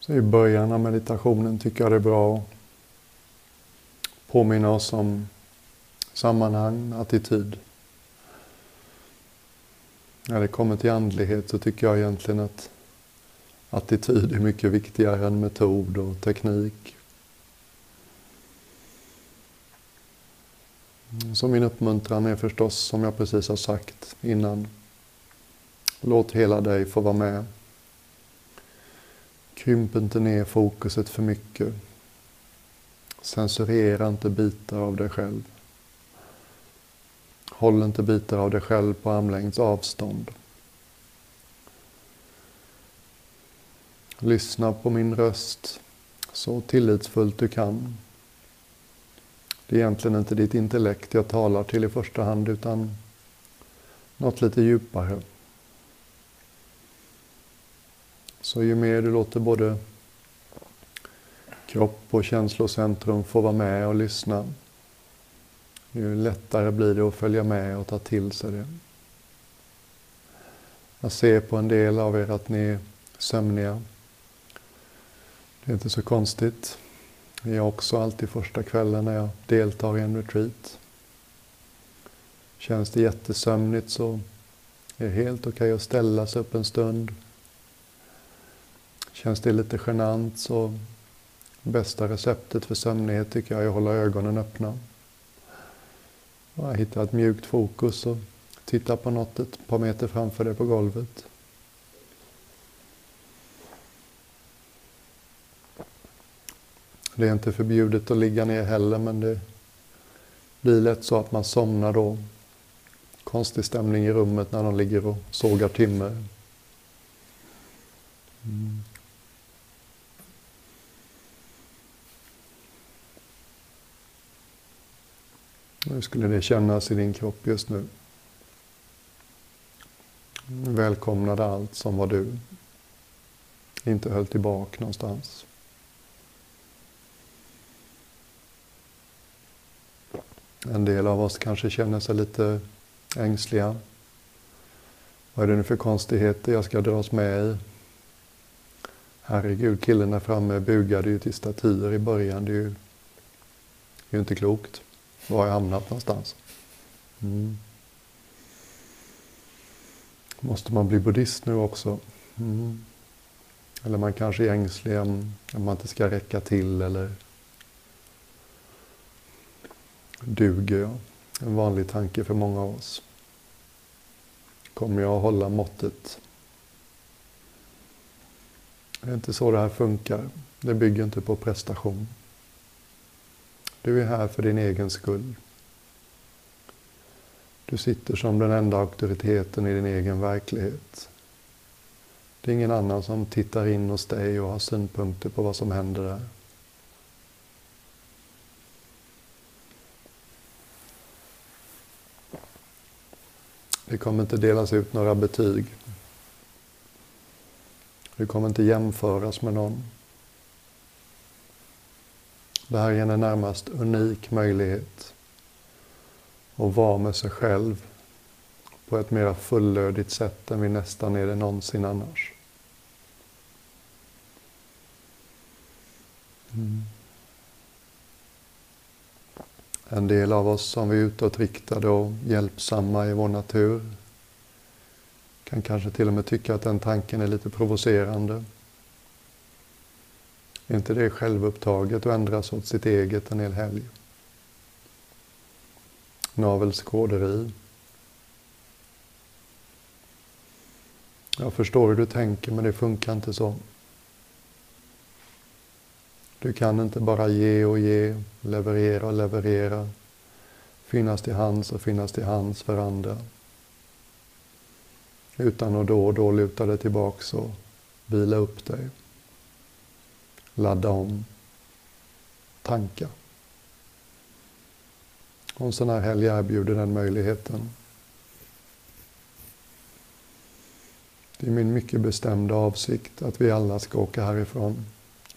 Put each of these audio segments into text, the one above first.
Så i början av meditationen tycker jag det är bra att påminna oss om sammanhang, attityd. När det kommer till andlighet så tycker jag egentligen att attityd är mycket viktigare än metod och teknik. Så min uppmuntran är förstås, som jag precis har sagt innan, låt hela dig få vara med. Krymp inte ner fokuset för mycket. Censurera inte bitar av dig själv. Håll inte bitar av dig själv på armlängds avstånd. Lyssna på min röst så tillitsfullt du kan. Det är egentligen inte ditt intellekt jag talar till i första hand utan något lite djupare. Så ju mer du låter både kropp och känslocentrum få vara med och lyssna, ju lättare blir det att följa med och ta till sig det. Jag ser på en del av er att ni är sömniga. Det är inte så konstigt. Jag är också alltid första kvällen när jag deltar i en retreat. Känns det jättesömnigt så är det helt okej okay att ställa sig upp en stund. Känns det lite genant så bästa receptet för sömnighet tycker jag är att hålla ögonen öppna. Hitta ett mjukt fokus och titta på något ett par meter framför dig på golvet. Det är inte förbjudet att ligga ner heller men det blir lätt så att man somnar då. Konstig stämning i rummet när de ligger och sågar timmer. Mm. Hur skulle det kännas i din kropp just nu? Välkomnade allt som var du. Inte höll tillbaka någonstans. En del av oss kanske känner sig lite ängsliga. Vad är det nu för konstigheter jag ska dras med i? Herregud, killen där framme bugade ju till statyer i början. Det är ju, det är ju inte klokt. Var har jag hamnat någonstans? Mm. Måste man bli buddhist nu också? Mm. Eller man kanske är ängslig om, om man inte ska räcka till eller duger jag? En vanlig tanke för många av oss. Kommer jag att hålla måttet? Det är inte så det här funkar. Det bygger inte på prestation. Du är här för din egen skull. Du sitter som den enda auktoriteten i din egen verklighet. Det är ingen annan som tittar in hos dig och har synpunkter på vad som händer där. Det kommer inte delas ut några betyg. Det kommer inte jämföras med någon. Det här är en närmast unik möjlighet att vara med sig själv på ett mer fullödigt sätt än vi nästan är det någonsin annars. Mm. En del av oss som är utåtriktade och hjälpsamma i vår natur kan kanske till och med tycka att den tanken är lite provocerande. Är inte det självupptaget och ändras åt sitt eget en hel helg? Navelskåderi. Jag förstår hur du tänker men det funkar inte så. Du kan inte bara ge och ge, leverera och leverera, finnas till hands och finnas till hands för andra. Utan att då och då luta dig tillbaks och vila upp dig. Ladda om. Tanka. Och en sån här helg erbjuder den möjligheten. Det är min mycket bestämda avsikt att vi alla ska åka härifrån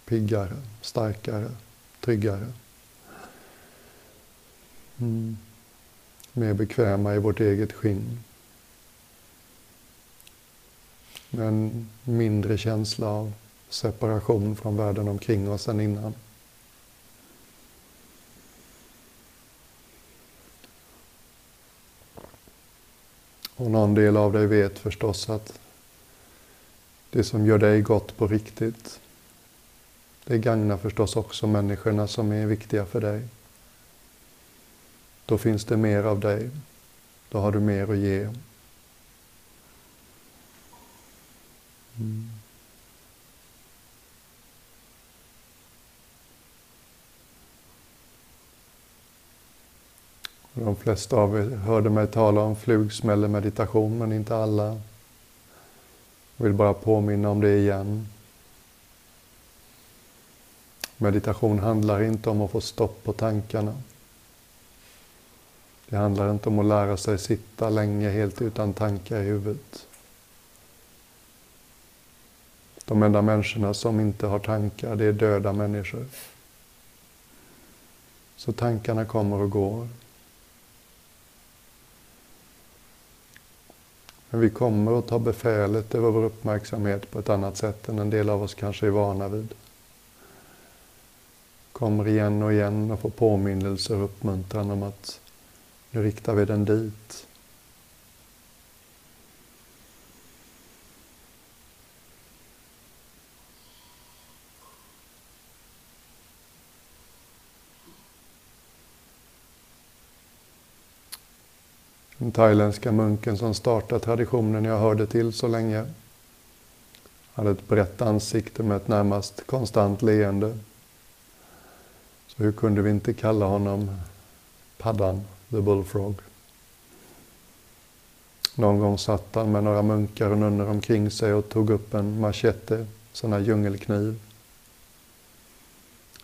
piggare, starkare, tryggare. Mm. Mer bekväma i vårt eget skinn. Med en mindre känsla av separation från världen omkring oss än innan. Och någon del av dig vet förstås att det som gör dig gott på riktigt, det gagnar förstås också människorna som är viktiga för dig. Då finns det mer av dig. Då har du mer att ge. Mm. De flesta av er hörde mig tala om flugsmällemeditation, men inte alla. Jag vill bara påminna om det igen. Meditation handlar inte om att få stopp på tankarna. Det handlar inte om att lära sig sitta länge helt utan tankar i huvudet. De enda människorna som inte har tankar, det är döda människor. Så tankarna kommer och går. Men vi kommer att ta befälet över vår uppmärksamhet på ett annat sätt än en del av oss kanske är vana vid. Kommer igen och igen och får påminnelser och uppmuntran om att nu riktar vi den dit. Den thailändska munken som startade traditionen jag hörde till så länge hade ett brett ansikte med ett närmast konstant leende. Så hur kunde vi inte kalla honom Paddan, the bullfrog? Någon gång satt han med några munkar och nunnor omkring sig och tog upp en machete, sån här djungelkniv.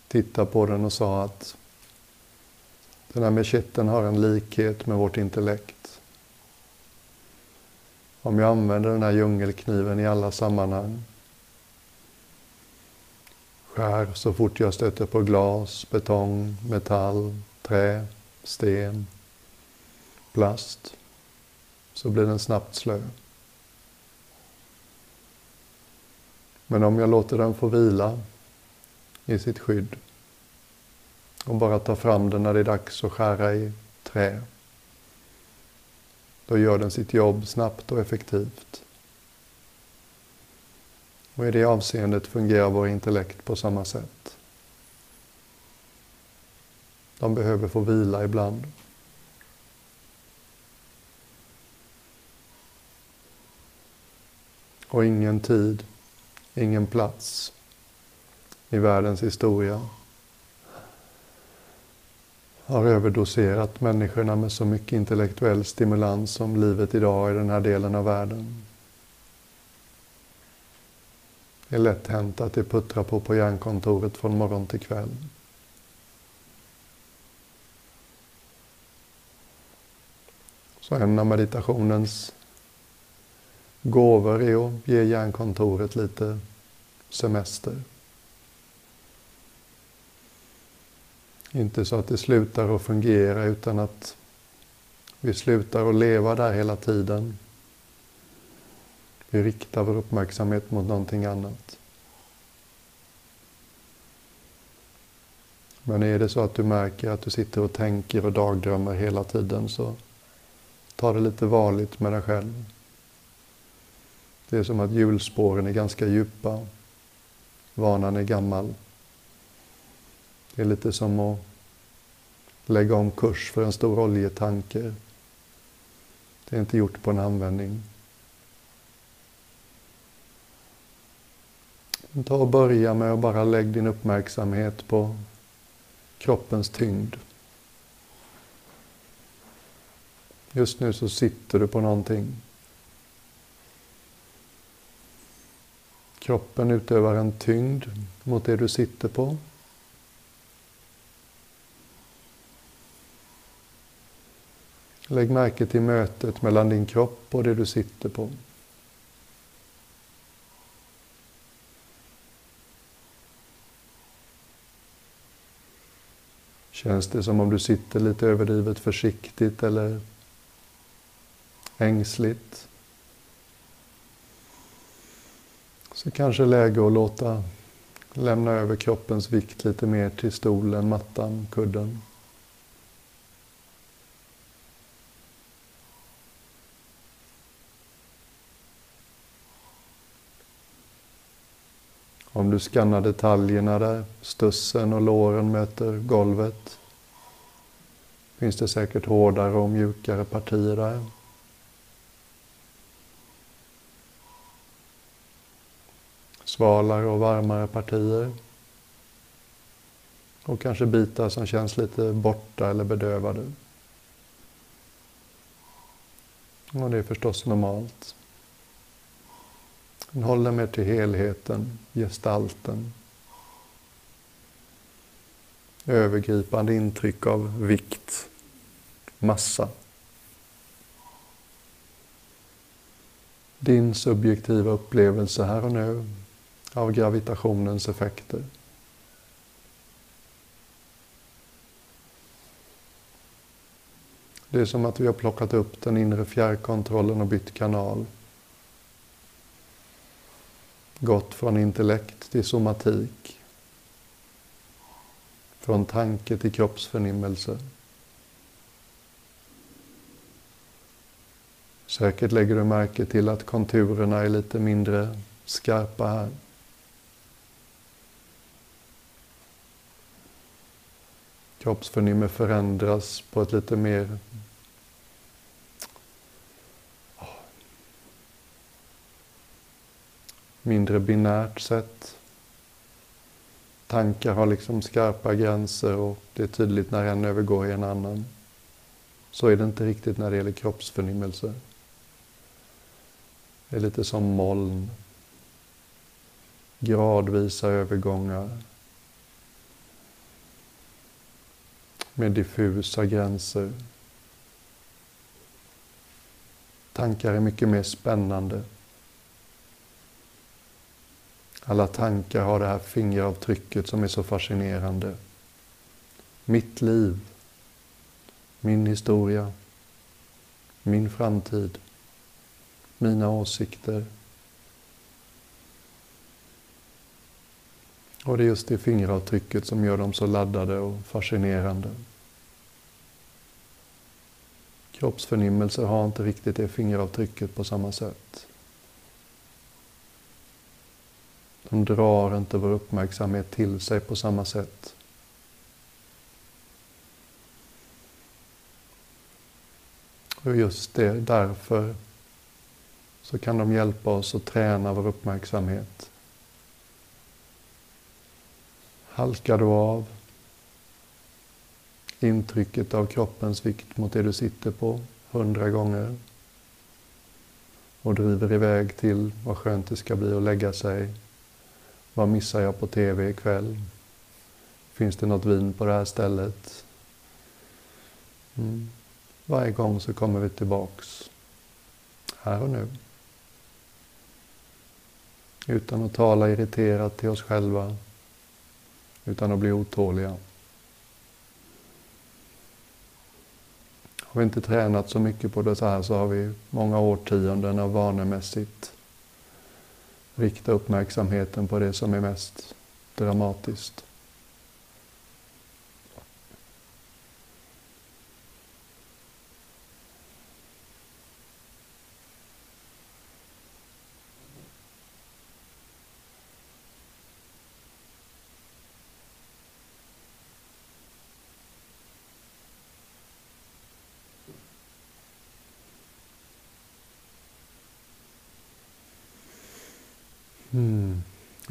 Tittade på den och sa att den här macheten har en likhet med vårt intellekt. Om jag använder den här djungelkniven i alla sammanhang. Skär så fort jag stöter på glas, betong, metall, trä, sten, plast. Så blir den snabbt slö. Men om jag låter den få vila i sitt skydd och bara tar fram den när det är dags att skära i trä då gör den sitt jobb snabbt och effektivt. Och i det avseendet fungerar vår intellekt på samma sätt. De behöver få vila ibland. Och ingen tid, ingen plats i världens historia har överdoserat människorna med så mycket intellektuell stimulans som livet idag i den här delen av världen. Det är lätt hänt att det puttrar på på hjärnkontoret från morgon till kväll. Så en av meditationens gåvor är att ge hjärnkontoret lite semester. Inte så att det slutar att fungera utan att vi slutar att leva där hela tiden. Vi riktar vår uppmärksamhet mot någonting annat. Men är det så att du märker att du sitter och tänker och dagdrömmer hela tiden så ta det lite varligt med dig själv. Det är som att hjulspåren är ganska djupa. Vanan är gammal. Det är lite som att lägga om kurs för en stor oljetanker. Det är inte gjort på en användning. Ta och börja med att bara lägga din uppmärksamhet på kroppens tyngd. Just nu så sitter du på någonting. Kroppen utövar en tyngd mot det du sitter på. Lägg märke till mötet mellan din kropp och det du sitter på. Känns det som om du sitter lite överdrivet försiktigt eller ängsligt? Så kanske läge att låta lämna över kroppens vikt lite mer till stolen, mattan, kudden. Om du skannar detaljerna där, stussen och låren möter golvet, finns det säkert hårdare och mjukare partier där. Svalare och varmare partier. Och kanske bitar som känns lite borta eller bedövade. Och det är förstås normalt. Den håller mig till helheten, gestalten. Övergripande intryck av vikt, massa. Din subjektiva upplevelse här och nu av gravitationens effekter. Det är som att vi har plockat upp den inre fjärrkontrollen och bytt kanal gått från intellekt till somatik. Från tanke till kroppsförnimmelse. Säkert lägger du märke till att konturerna är lite mindre skarpa här. Kroppsförnimmer förändras på ett lite mer mindre binärt sätt. Tankar har liksom skarpa gränser och det är tydligt när en övergår i en annan. Så är det inte riktigt när det gäller kroppsförnimmelse. Det är lite som moln. Gradvisa övergångar. Med diffusa gränser. Tankar är mycket mer spännande. Alla tankar har det här fingeravtrycket som är så fascinerande. Mitt liv, min historia, min framtid, mina åsikter. Och det är just det fingeravtrycket som gör dem så laddade och fascinerande. Kroppsförnimmelser har inte riktigt det fingeravtrycket på samma sätt. De drar inte vår uppmärksamhet till sig på samma sätt. Och just det, därför så kan de hjälpa oss att träna vår uppmärksamhet. Halkar du av intrycket av kroppens vikt mot det du sitter på hundra gånger och driver iväg till vad skönt det ska bli att lägga sig vad missar jag på TV ikväll? Finns det något vin på det här stället? Mm. Varje gång så kommer vi tillbaks här och nu. Utan att tala irriterat till oss själva. Utan att bli otåliga. Har vi inte tränat så mycket på det så här så har vi många årtionden av vanemässigt rikta uppmärksamheten på det som är mest dramatiskt.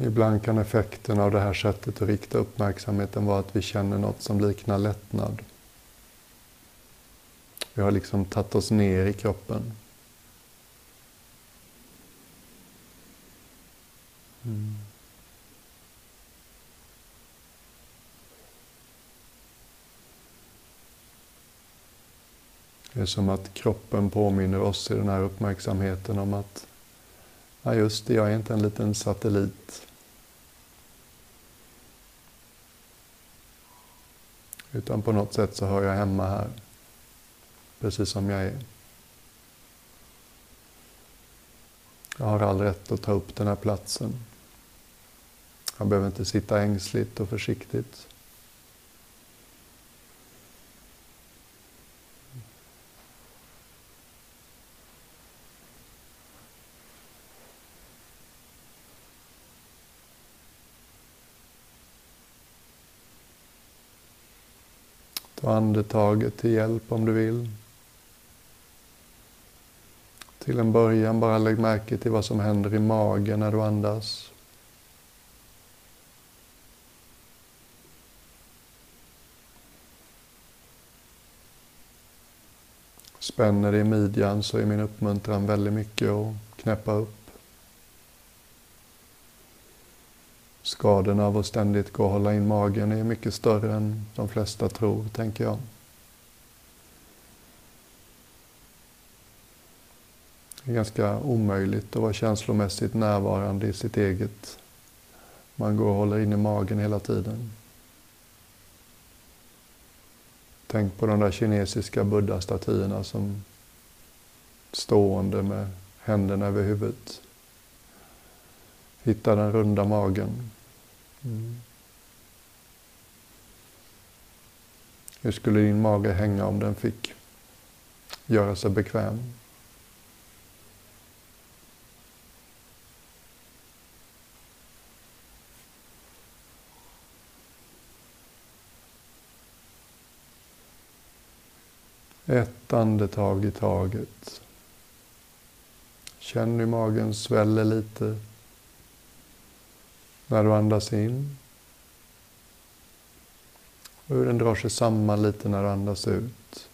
Ibland kan effekten av det här sättet att rikta uppmärksamheten vara att vi känner något som liknar lättnad. Vi har liksom tagit oss ner i kroppen. Mm. Det är som att kroppen påminner oss i den här uppmärksamheten om att Ja, just det, jag är inte en liten satellit. Utan på något sätt så hör jag hemma här. Precis som jag är. Jag har all rätt att ta upp den här platsen. Jag behöver inte sitta ängsligt och försiktigt. Ta andetaget till hjälp om du vill. Till en början bara lägg märke till vad som händer i magen när du andas. Spänner det i midjan så är min uppmuntran väldigt mycket att knäppa upp. Skadorna av att ständigt gå och hålla in magen är mycket större än de flesta tror, tänker jag. Det är ganska omöjligt att vara känslomässigt närvarande i sitt eget. Man går och håller in i magen hela tiden. Tänk på de där kinesiska buddha-statyerna som stående med händerna över huvudet. Hitta den runda magen. Mm. Hur skulle din mage hänga om den fick göra sig bekväm? Ett andetag i taget. Känn hur magen sväller lite när du andas in. Och hur den drar sig samman lite när du andas ut.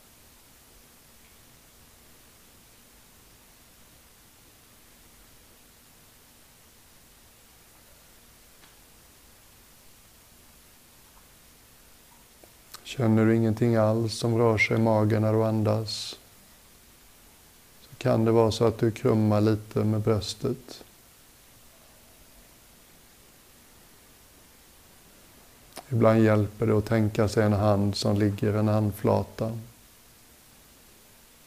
Känner du ingenting alls som rör sig i magen när du andas så kan det vara så att du krummar lite med bröstet. Ibland hjälper det att tänka sig en hand som ligger en handflata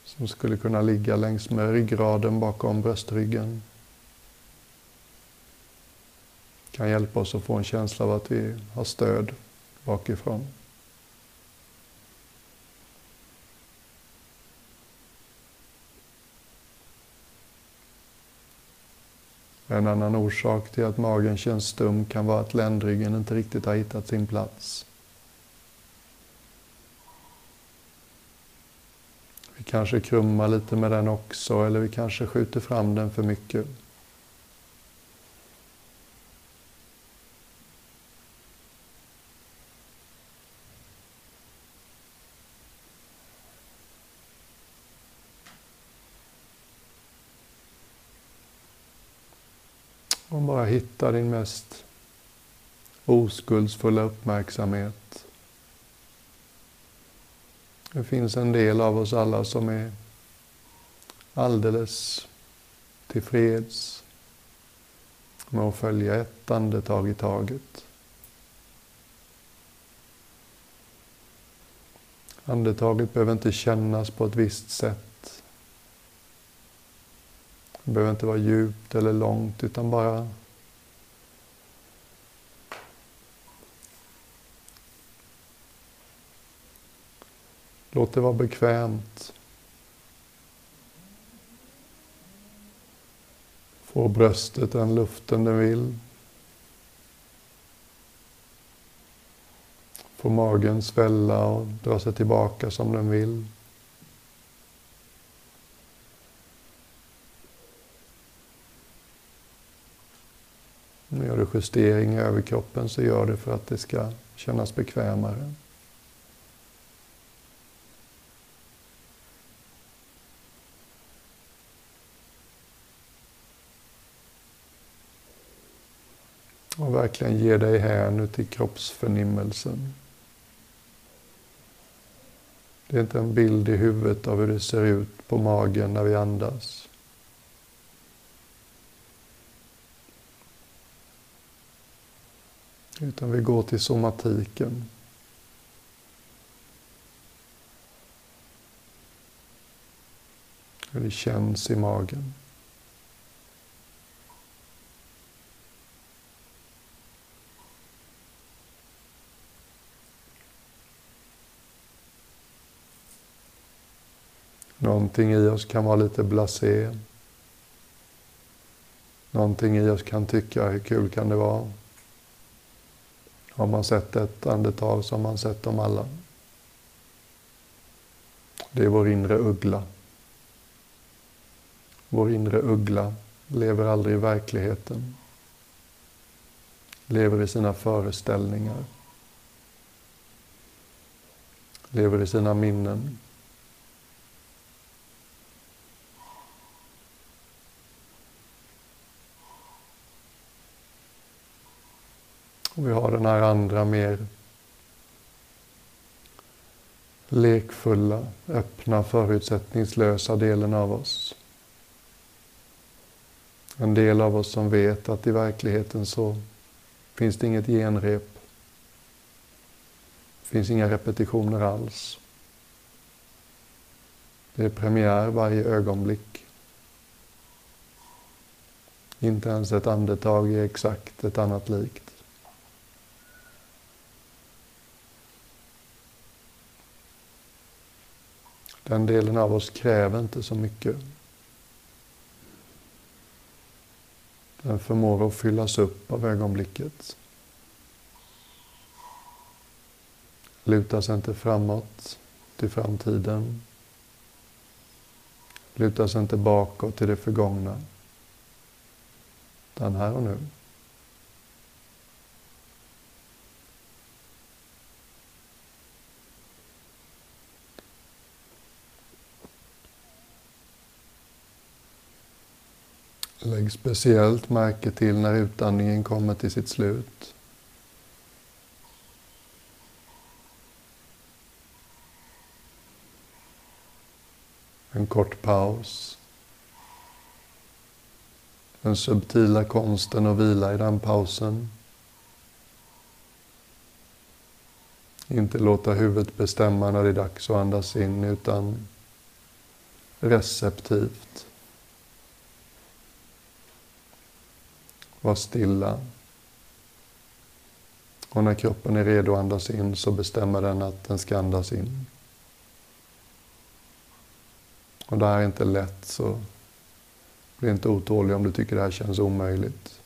som skulle kunna ligga längs med ryggraden bakom bröstryggen. Det kan hjälpa oss att få en känsla av att vi har stöd bakifrån. En annan orsak till att magen känns stum kan vara att ländryggen inte riktigt har hittat sin plats. Vi kanske krummar lite med den också, eller vi kanske skjuter fram den för mycket. Och bara hitta din mest oskuldsfulla uppmärksamhet. Det finns en del av oss alla som är alldeles tillfreds med att följa ett andetag i taget. Andetaget behöver inte kännas på ett visst sätt. Det behöver inte vara djupt eller långt utan bara Låt det vara bekvämt. Få bröstet den luften den vill. Få magen svälla och dra sig tillbaka som den vill. Gör du justering i överkroppen så gör det för att det ska kännas bekvämare. Och verkligen ge dig hän till kroppsförnimmelsen. Det är inte en bild i huvudet av hur det ser ut på magen när vi andas. Utan vi går till somatiken. Hur det känns i magen. Någonting i oss kan vara lite blasé. Någonting i oss kan tycka, hur kul kan det vara? Har man sett ett andetag så har man sett dem alla. Det är vår inre uggla. Vår inre uggla lever aldrig i verkligheten. Lever i sina föreställningar. Lever i sina minnen. Och vi har den här andra mer lekfulla, öppna, förutsättningslösa delen av oss. En del av oss som vet att i verkligheten så finns det inget genrep. Det finns inga repetitioner alls. Det är premiär varje ögonblick. Inte ens ett andetag är exakt ett annat likt. Den delen av oss kräver inte så mycket. Den förmår att fyllas upp av ögonblicket. Lutar sig inte framåt till framtiden. Lutar sig inte bakåt till det förgångna. Utan här och nu. Lägg speciellt märke till när utandningen kommer till sitt slut. En kort paus. Den subtila konsten att vila i den pausen. Inte låta huvudet bestämma när det är dags att andas in utan receptivt. Var stilla. Och när kroppen är redo att andas in så bestämmer den att den ska andas in. Och det här är inte lätt så bli inte otålig om du tycker det här känns omöjligt.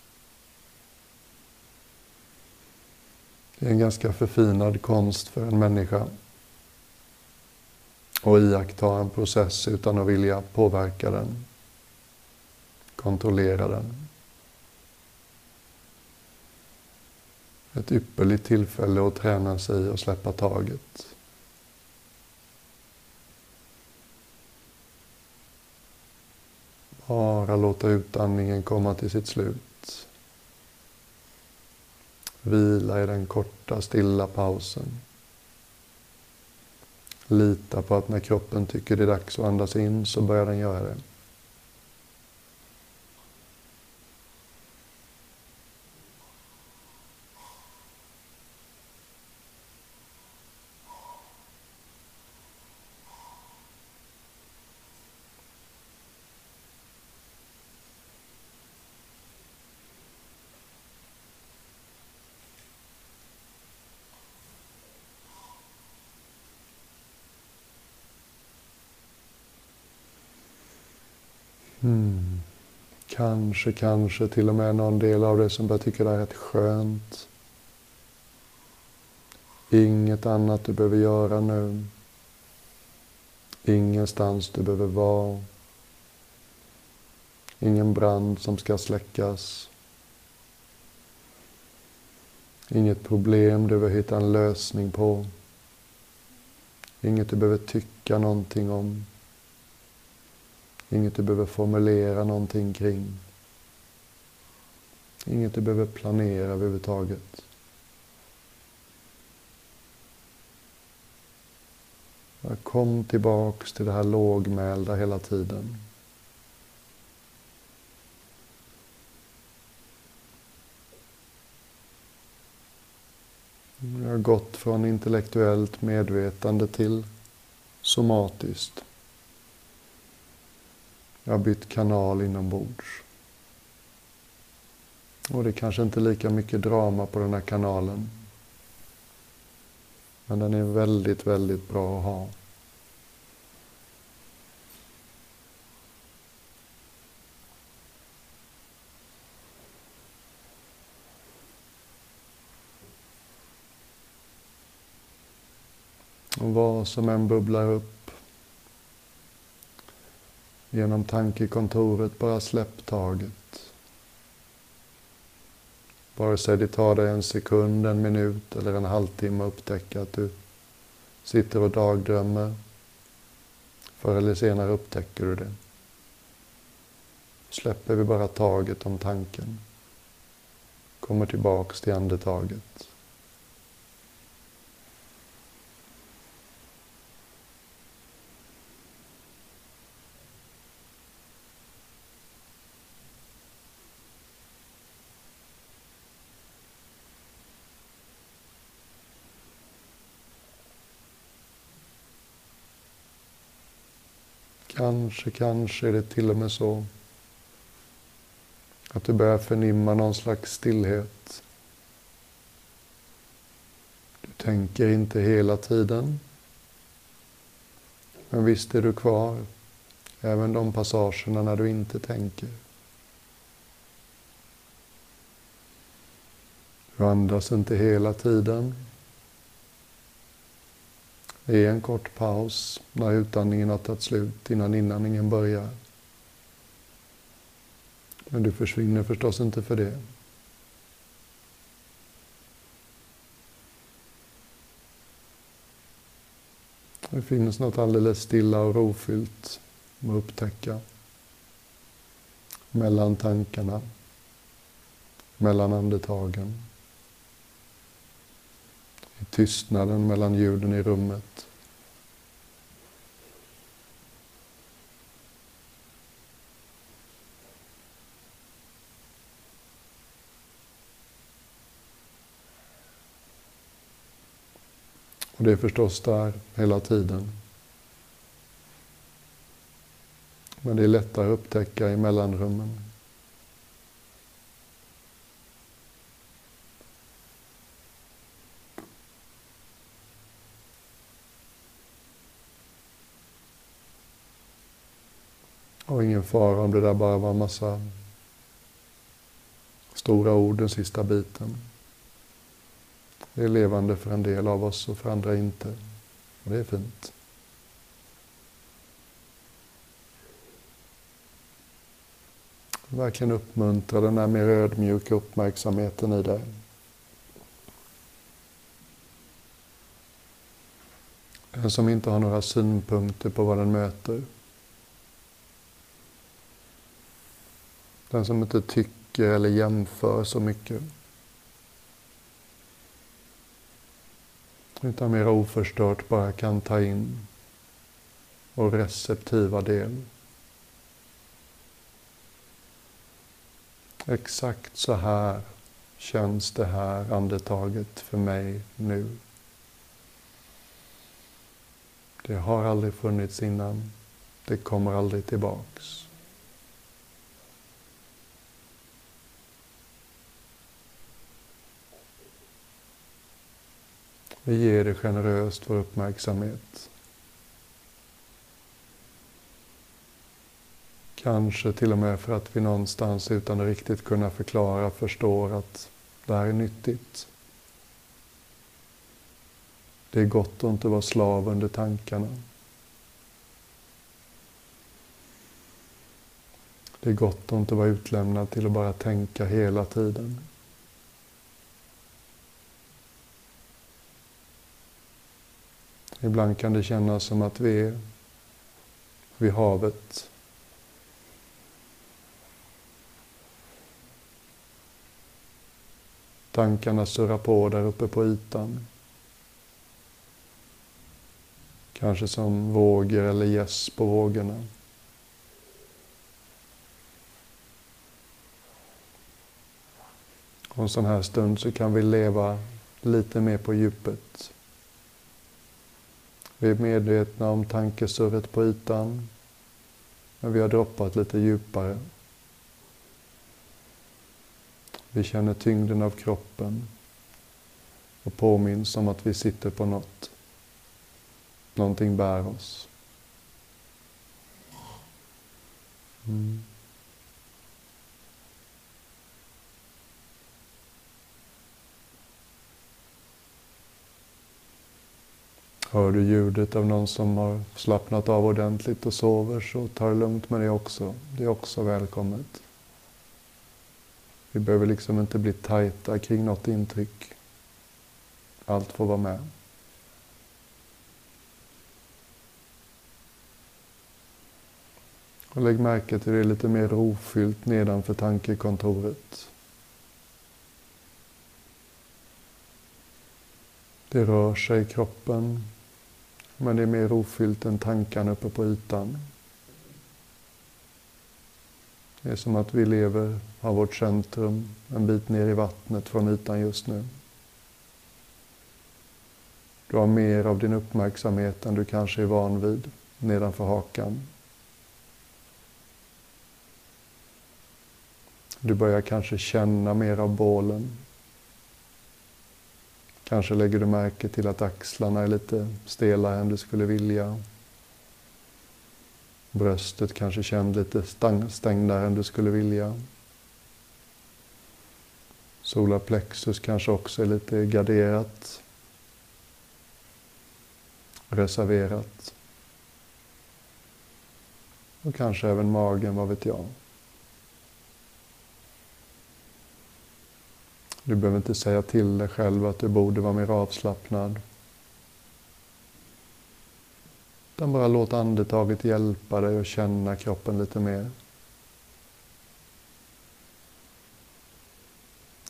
Det är en ganska förfinad konst för en människa att iaktta en process utan att vilja påverka den, kontrollera den. Ett ypperligt tillfälle att träna sig och släppa taget. Bara låta utandningen komma till sitt slut. Vila i den korta, stilla pausen. Lita på att när kroppen tycker det är dags att andas in så börjar den göra det. Mm. Kanske, kanske till och med någon del av dig som börjar tycka det är rätt skönt. Inget annat du behöver göra nu. Ingenstans du behöver vara. Ingen brand som ska släckas. Inget problem du behöver hitta en lösning på. Inget du behöver tycka någonting om. Inget du behöver formulera någonting kring. Inget du behöver planera överhuvudtaget. Kom tillbaks till det här lågmälda hela tiden. Jag har gått från intellektuellt medvetande till somatiskt. Jag har bytt kanal inombords. Och det är kanske inte lika mycket drama på den här kanalen. Men den är väldigt, väldigt bra att ha. Och vad som än bubblar upp genom tankekontoret, bara släpp taget. Vare sig det tar dig en sekund, en minut eller en halvtimme att upptäcka att du sitter och dagdrömmer. Förr eller senare upptäcker du det. Släpper vi bara taget om tanken. Kommer tillbaks till andetaget. Kanske, kanske är det till och med så att du börjar förnimma någon slags stillhet. Du tänker inte hela tiden. Men visst är du kvar, även de passagerna när du inte tänker. Du andas inte hela tiden. Det är en kort paus när utandningen har tagit slut innan inandningen börjar. Men du försvinner förstås inte för det. Det finns något alldeles stilla och rofyllt att upptäcka. Mellan tankarna, mellan andetagen i tystnaden mellan ljuden i rummet. Och det är förstås där hela tiden. Men det är lättare att upptäcka i mellanrummen. Och ingen fara om det där bara var en massa stora ord den sista biten. Det är levande för en del av oss och för andra inte. Och det är fint. Verkligen uppmuntra den här mer ödmjuka uppmärksamheten i dig. Den som inte har några synpunkter på vad den möter. Den som inte tycker eller jämför så mycket. Utan mer oförstört bara kan ta in och receptiva del. Exakt så här känns det här andetaget för mig nu. Det har aldrig funnits innan. Det kommer aldrig tillbaks. Vi ger det generöst vår uppmärksamhet. Kanske till och med för att vi någonstans utan att riktigt kunna förklara förstår att det här är nyttigt. Det är gott att inte vara slav under tankarna. Det är gott att inte vara utlämnad till att bara tänka hela tiden. Ibland kan det kännas som att vi är vid havet. Tankarna surrar på där uppe på ytan. Kanske som vågor eller gäss på vågorna. Och en sån här stund så kan vi leva lite mer på djupet. Vi är medvetna om tankesurret på ytan, men vi har droppat lite djupare. Vi känner tyngden av kroppen och påminns om att vi sitter på något. Någonting bär oss. Mm. Hör du ljudet av någon som har slappnat av ordentligt och sover så ta det lugnt med det också. Det är också välkommet. Vi behöver liksom inte bli tajta kring något intryck. Allt får vara med. Och lägg märke till det lite mer rofyllt nedanför tankekontoret. Det rör sig i kroppen, men det är mer rofyllt än tankarna uppe på ytan. Det är som att vi lever, har vårt centrum en bit ner i vattnet från ytan just nu. Du har mer av din uppmärksamhet än du kanske är van vid nedanför hakan. Du börjar kanske känna mer av bålen. Kanske lägger du märke till att axlarna är lite stelare än du skulle vilja. Bröstet kanske känns lite stängdare än du skulle vilja. Solarplexus kanske också är lite garderat. Reserverat. Och kanske även magen, vad vet jag. Du behöver inte säga till dig själv att du borde vara mer avslappnad. Utan bara låt andetaget hjälpa dig att känna kroppen lite mer.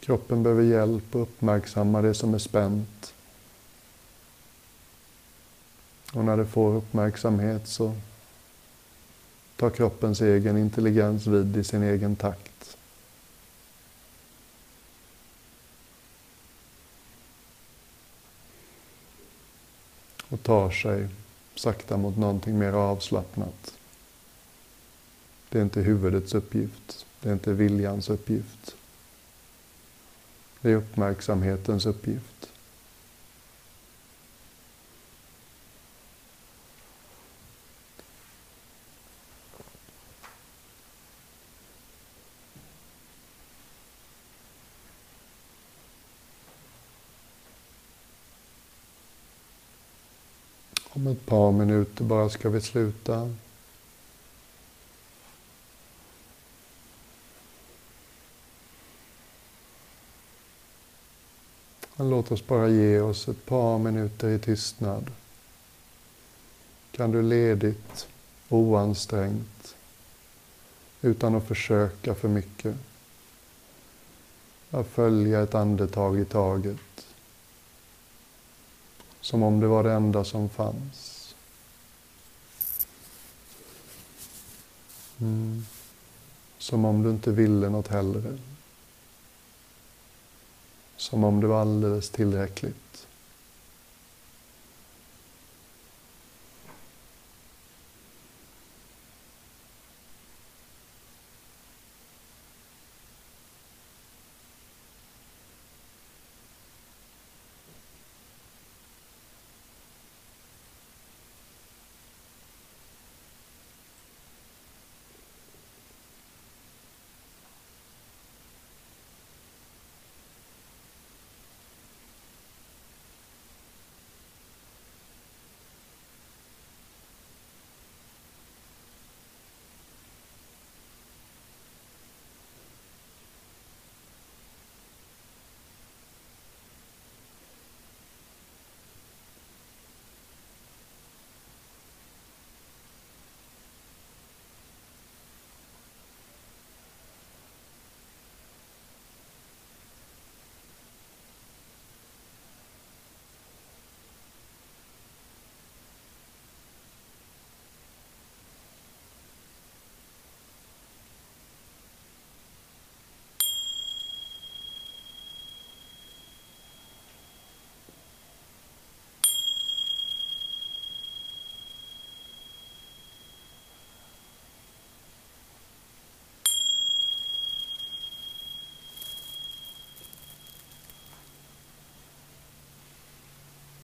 Kroppen behöver hjälp att uppmärksamma det som är spänt. Och när det får uppmärksamhet så tar kroppens egen intelligens vid i sin egen takt. Och tar sig sakta mot någonting mer avslappnat. Det är inte huvudets uppgift. Det är inte viljans uppgift. Det är uppmärksamhetens uppgift. Om ett par minuter bara ska vi sluta. Låt oss bara ge oss ett par minuter i tystnad. Kan du ledigt, oansträngt, utan att försöka för mycket. Att följa ett andetag i taget. Som om det var det enda som fanns. Mm. Som om du inte ville något hellre. Som om det var alldeles tillräckligt.